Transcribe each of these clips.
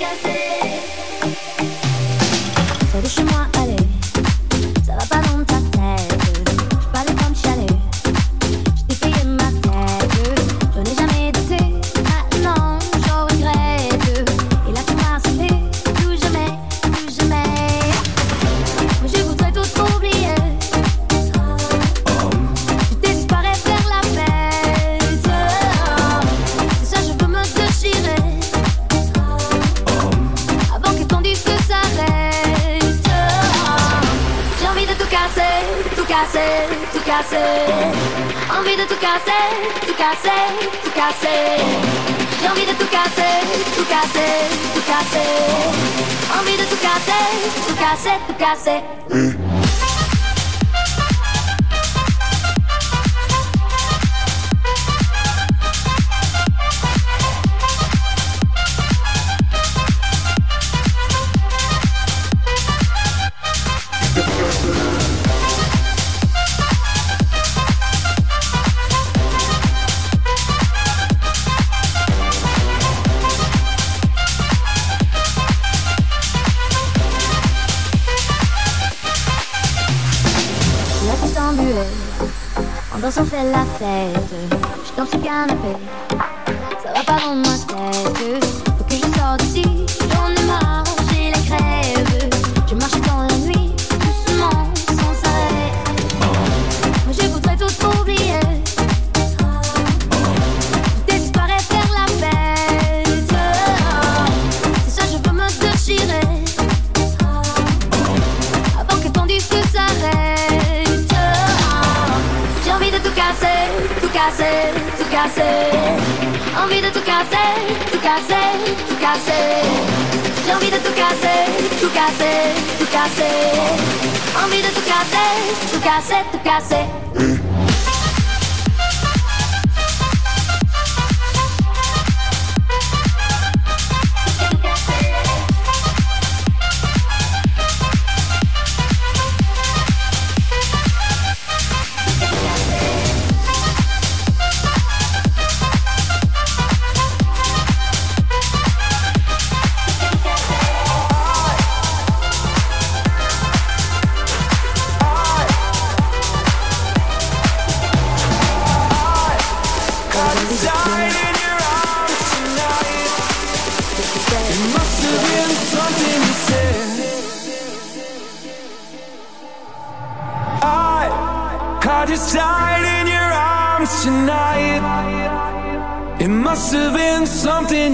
que hacer. casser, tout casser. Envie de tout casser, tout casser, tout casser. J'ai envie de tout casser, tout casser, tout casser. Envie de tout casser, tout casser, tout casser.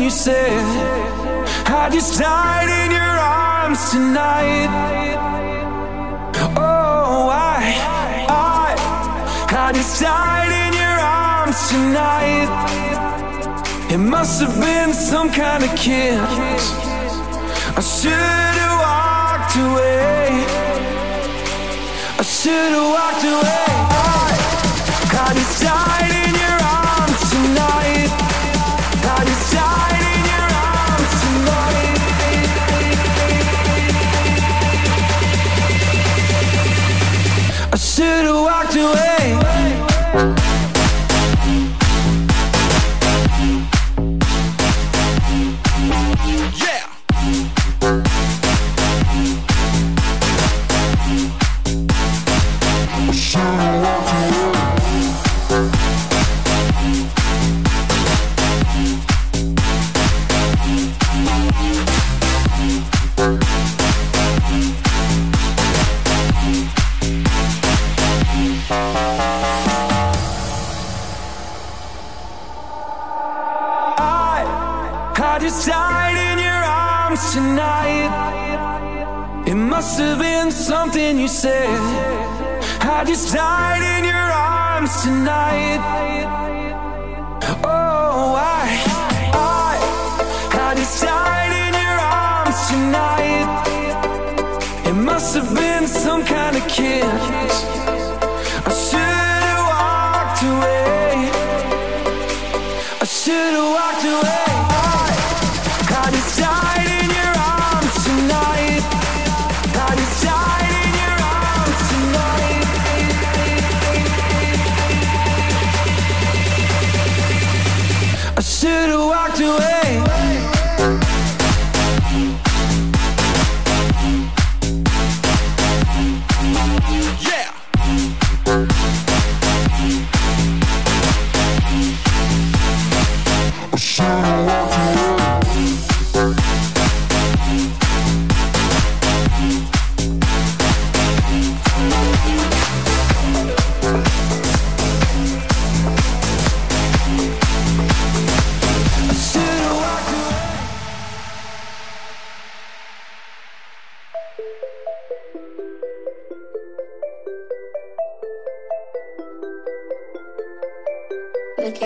you said. I just died in your arms tonight. Oh, I, I, I just died in your arms tonight. It must have been some kind of kiss. I should've walked away. I should've walked away. I, I just died Should've walked away.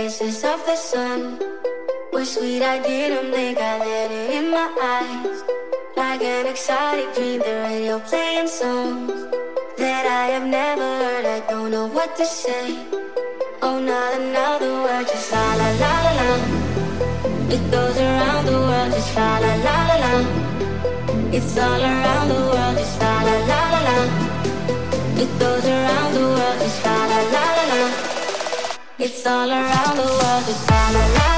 faces of the sun were sweet. I didn't think I let it in my eyes. Like an exotic dream, the radio playing songs that I have never heard. I don't know what to say. Oh, not another word, just la la la la la. It goes around the world, just la la la la la. It's all around the world, just la la la la la. It's all around the world. It's all around.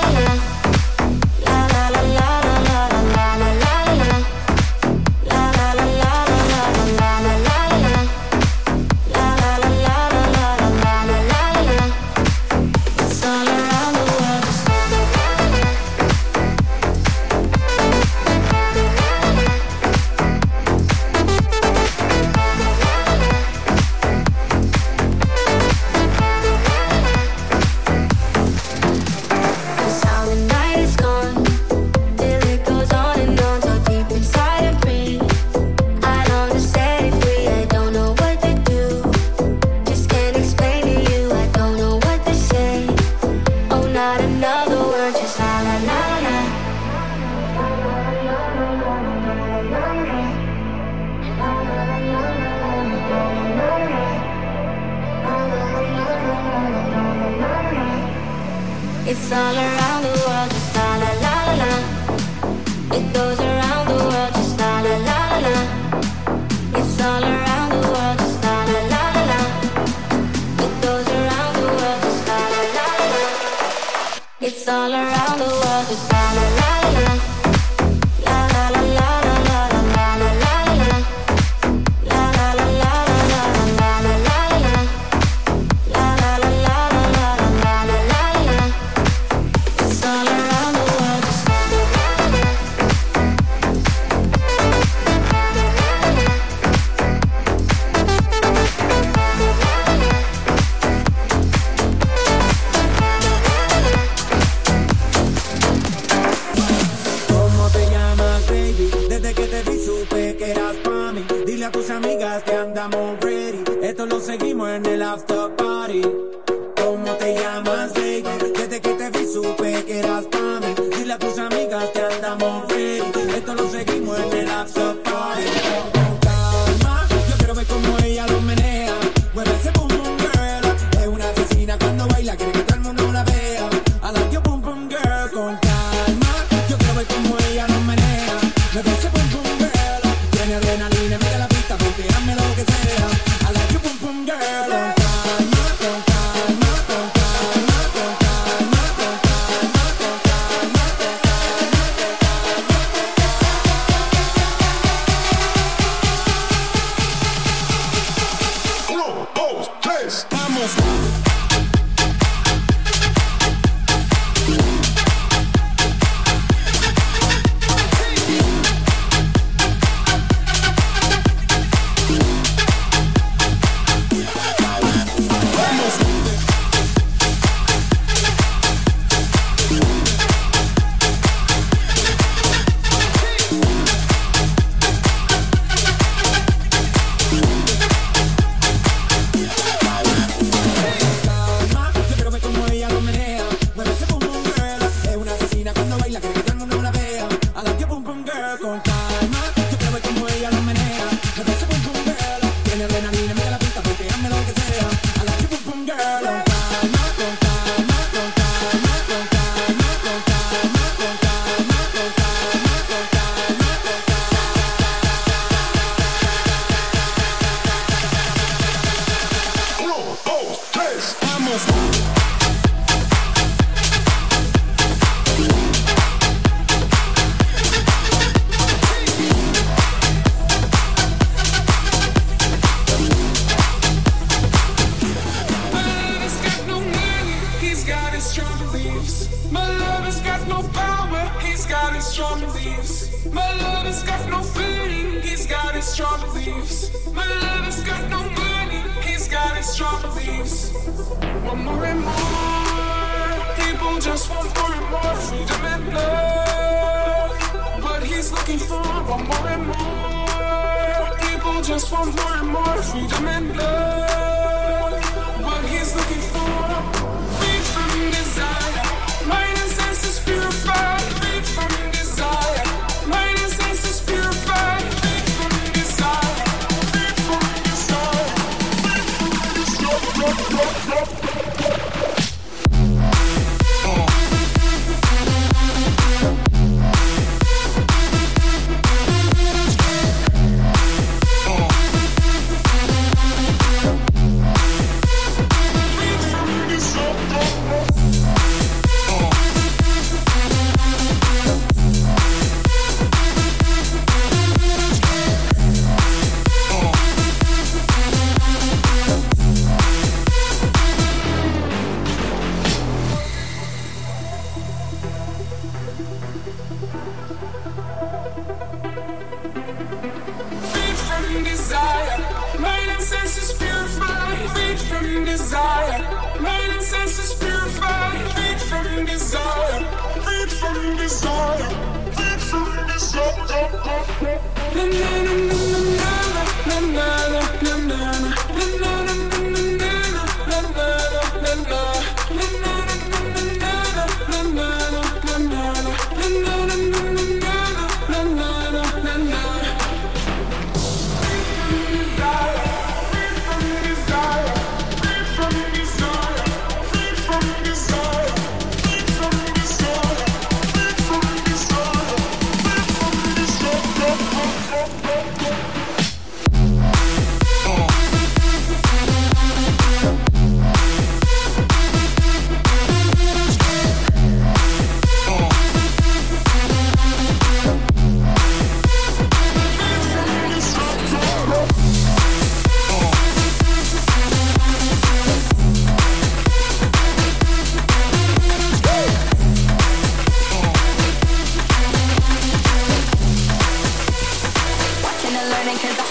all around.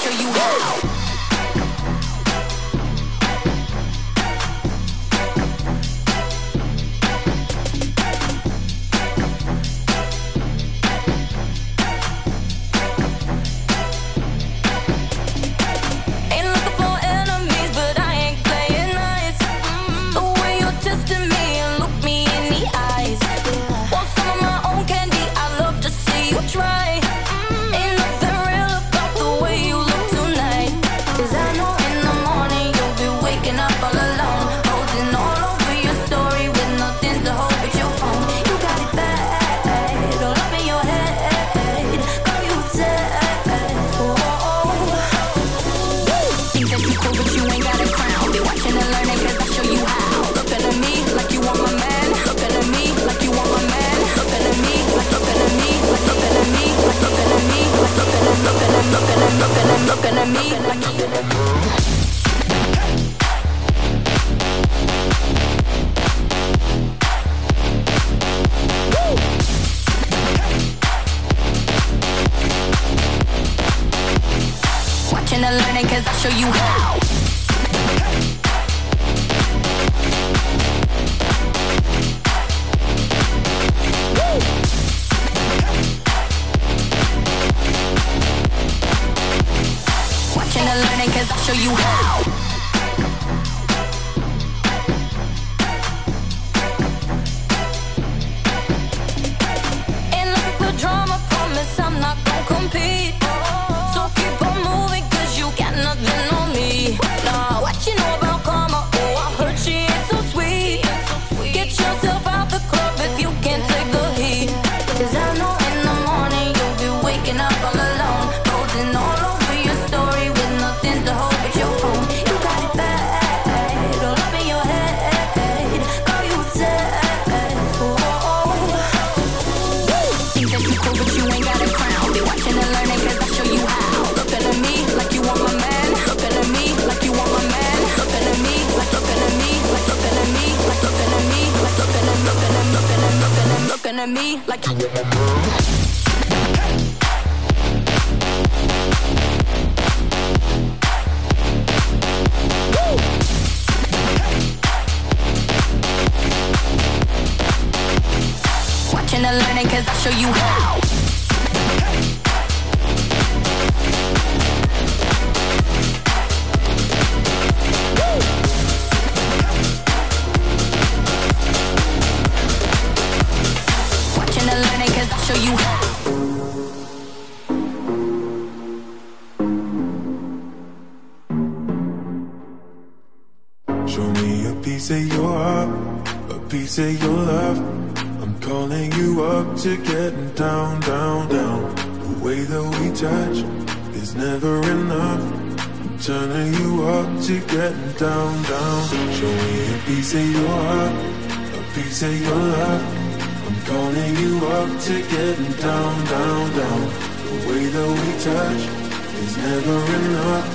show you how. like. say you're. I'm calling you up to getting down, down, down. The way that we touch is never enough.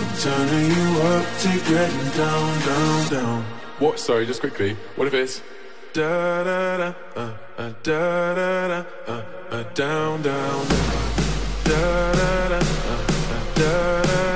I'm turning you up to getting down, down, down. What? Sorry, just quickly. What if it's da da da uh, uh, da da da uh, uh, down, down, down. da da da uh, uh, da da.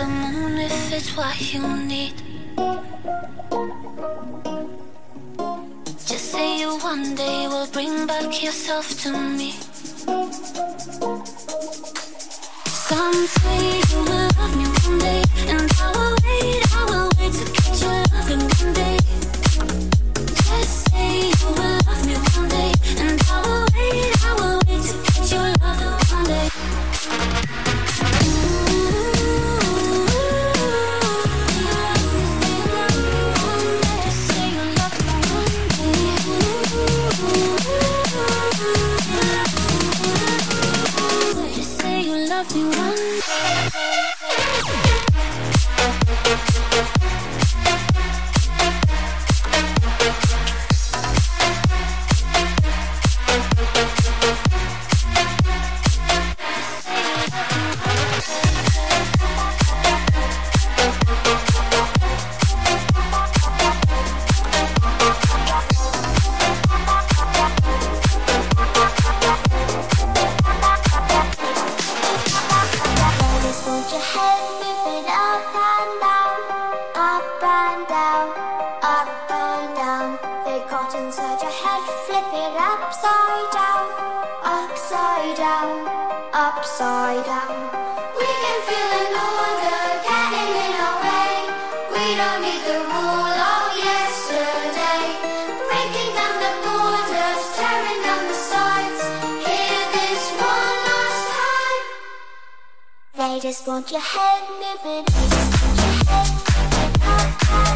the moon if it's what you need. Just say you one day will bring back yourself to me. Some say you will love me one day, and I will wait, I will wait to catch your loving one day. Just say you will love me one day, and I will wait, I will wait to catch your loving one day. Do I just want your head moving. Just want your head.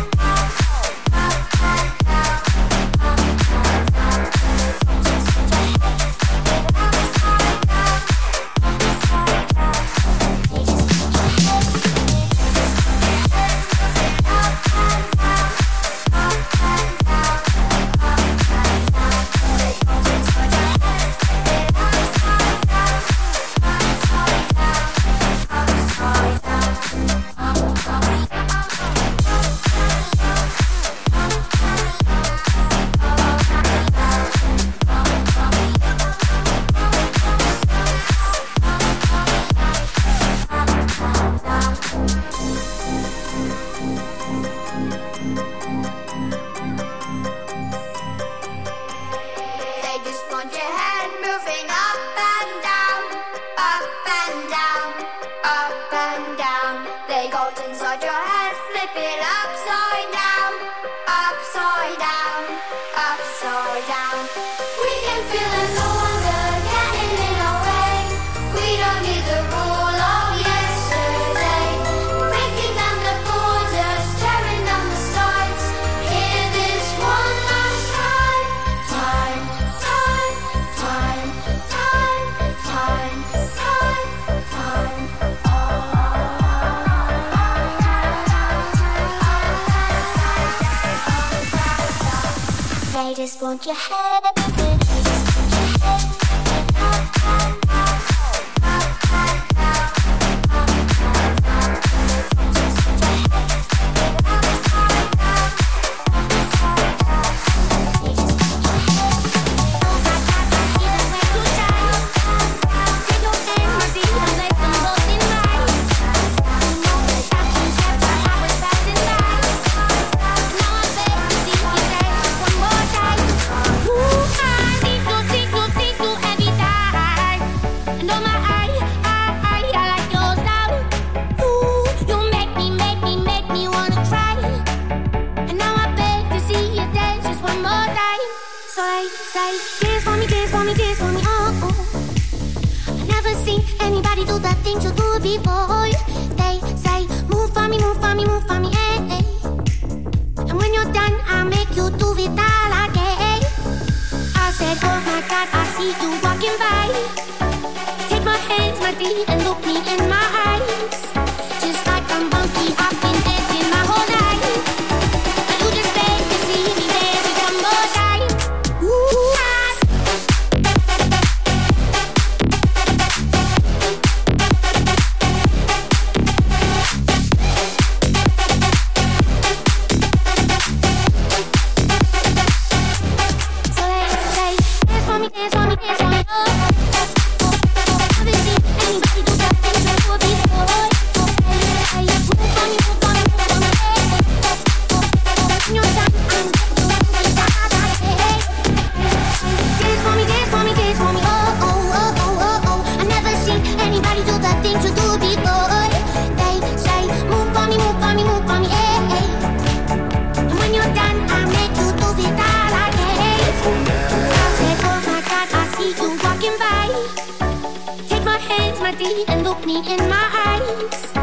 face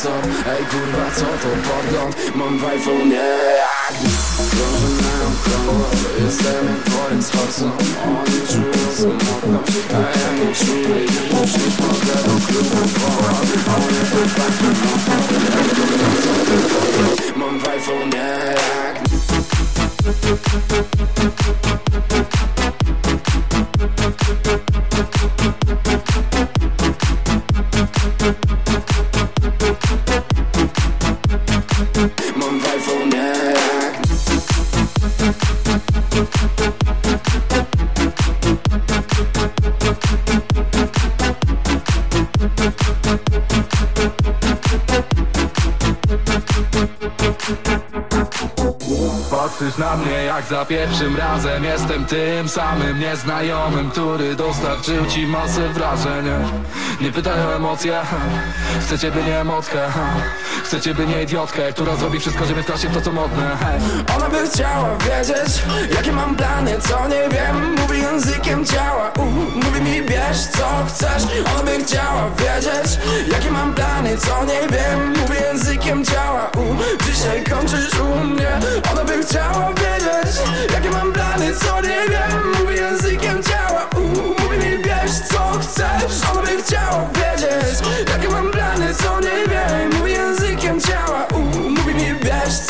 stop Ej kurwa co to podgląd, mam w iPhone, jak za pierwszym razem Jestem tym samym nieznajomym Który dostarczył ci masę wrażeń. Nie pytaj o emocje Chcę ciebie nie emotkę Chcę ciebie nie idiotkę Która zrobi wszystko, żeby się w to co modne. Ona by chciała wiedzieć, jakie mam plany, co nie wiem. Mówi językiem ciała, uh, mówi mi bierz co chcesz. Ona by chciała wiedzieć, jakie mam plany, co nie wiem. Mówi językiem ciała, uh, dzisiaj kończysz u mnie. Ona by chciała wiedzieć, jakie mam plany, co nie wiem. Mówi językiem ciała, uh, mówi mi bierz co chcesz. Ona by chciała wiedzieć, jakie mam plany, co nie wiem. Mówi językiem ciała,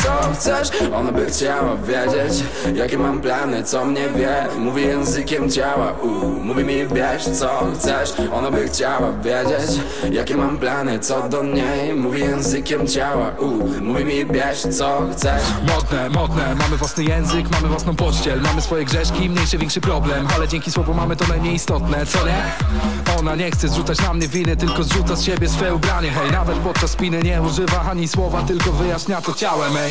co chcesz? Ona by chciała wiedzieć, jakie mam plany, co mnie wie. Mówi językiem ciała, uh, mówi mi bierz co chcesz. Ona by chciała wiedzieć, jakie mam plany, co do niej. Mówi językiem ciała, uh, mówi mi bierz co chcesz. Modne, modne, mamy własny język, mamy własną pościel. Mamy swoje grzeszki, mniejszy, większy problem. Ale dzięki słowu mamy to najmniej istotne, co nie? Ona nie chce zrzucać na mnie winy, tylko zrzuca z siebie swe ubranie. Hej, nawet podczas spiny nie używa ani słowa, tylko wyjaśnia to ciałem, ej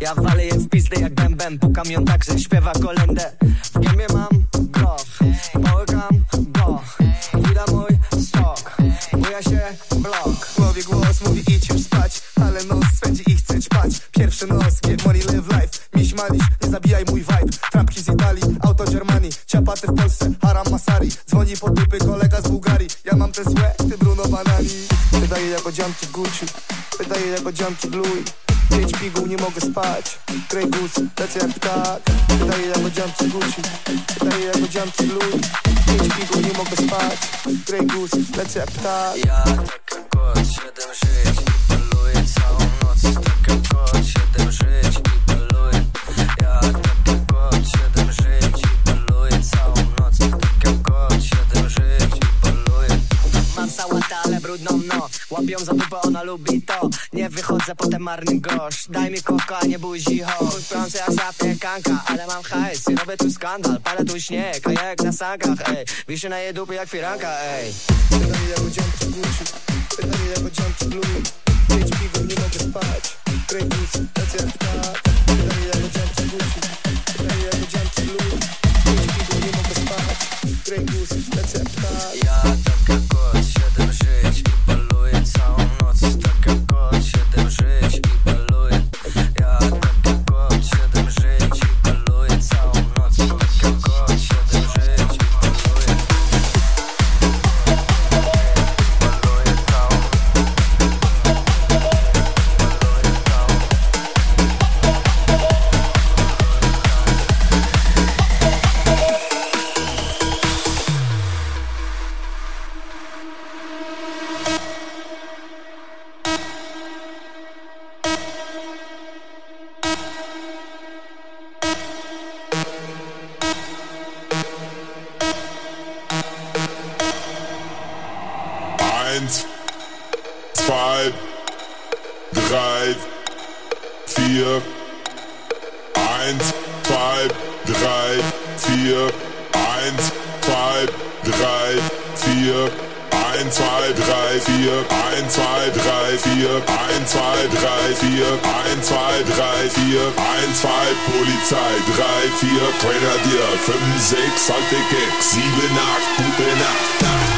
Ja walę je w pizdę jak bębem Pukam ją tak, że śpiewa kolendę. W gębie mam groch. Połykam go. Wida mój stok Buja się blok. Głowie głos mówi idź już spać. Ale nos swędzi i chce ćpać. Pierwszy nos, get money, live life. Miś malisz, nie zabijaj mój vibe. Trampki z Italii, auto Germanii Ciapaty w Polsce, haram masari. Dzwoni po dupy kolega z Bułgarii. Ja mam te złe, ty Bruno Banani. Wydaje jak odzianki Gucci. Wydaje jak odzianki odzianki Gucci Wydaje jak odzianki Louis Pięć piguł, nie mogę spać Grey Goose, lecę jak ptak Ja taka kot, siedem żyć Łapią za dupę, ona lubi to. Nie wychodzę, potem marny grosz. Daj mi koko, a nie buzi ho Prący jak zapiekanka Ale mam hajs. I robię tu skandal Palę tu śnieg, a ja jak na sankach, ej. Wiszę na jej dupy jak firanka, ej. Pytanie jak odzianki Gucci Pytanie jak odzianki Louis Pięć pigów, nie mogę spać. Goose, tacy jak ptak 1, 2, 3, 4, 1, 2, 3, 4, 1, 2, 3, 4, 1, 2, 3, 4, 1, 2, Polizei, 3, 4, Grenadier, 5, 6, alte Gag, 7, 8, gute Nacht, 8.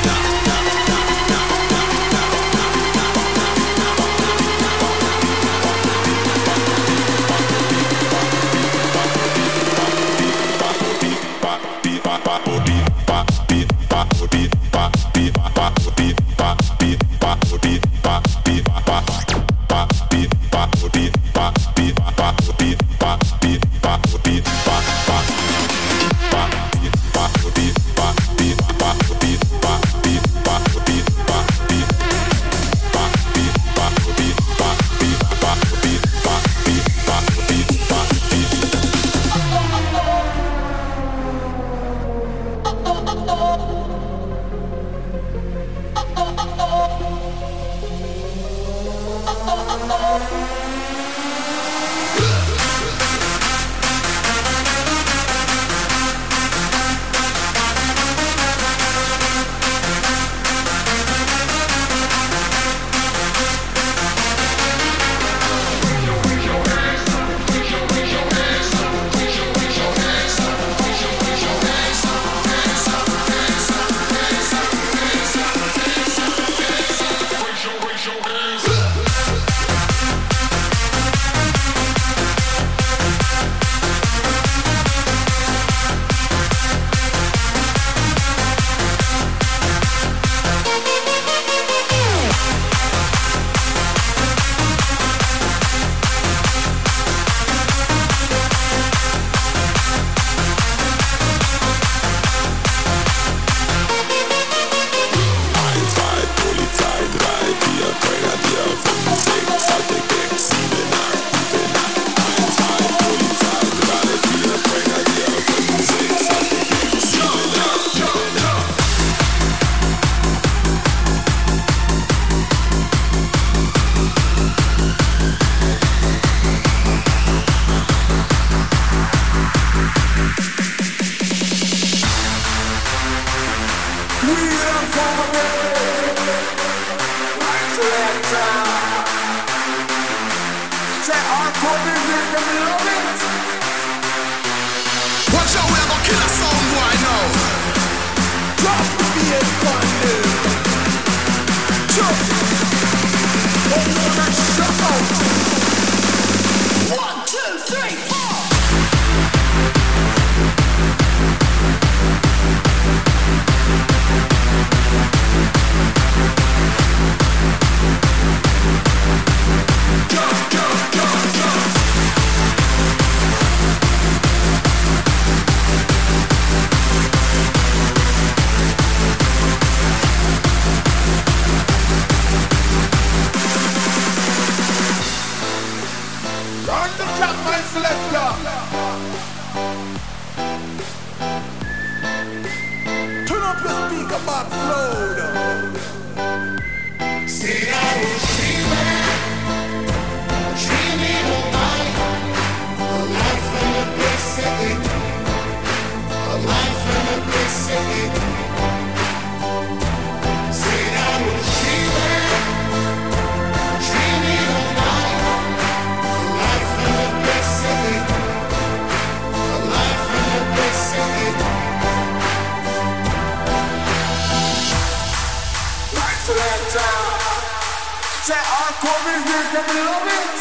That's a little bit.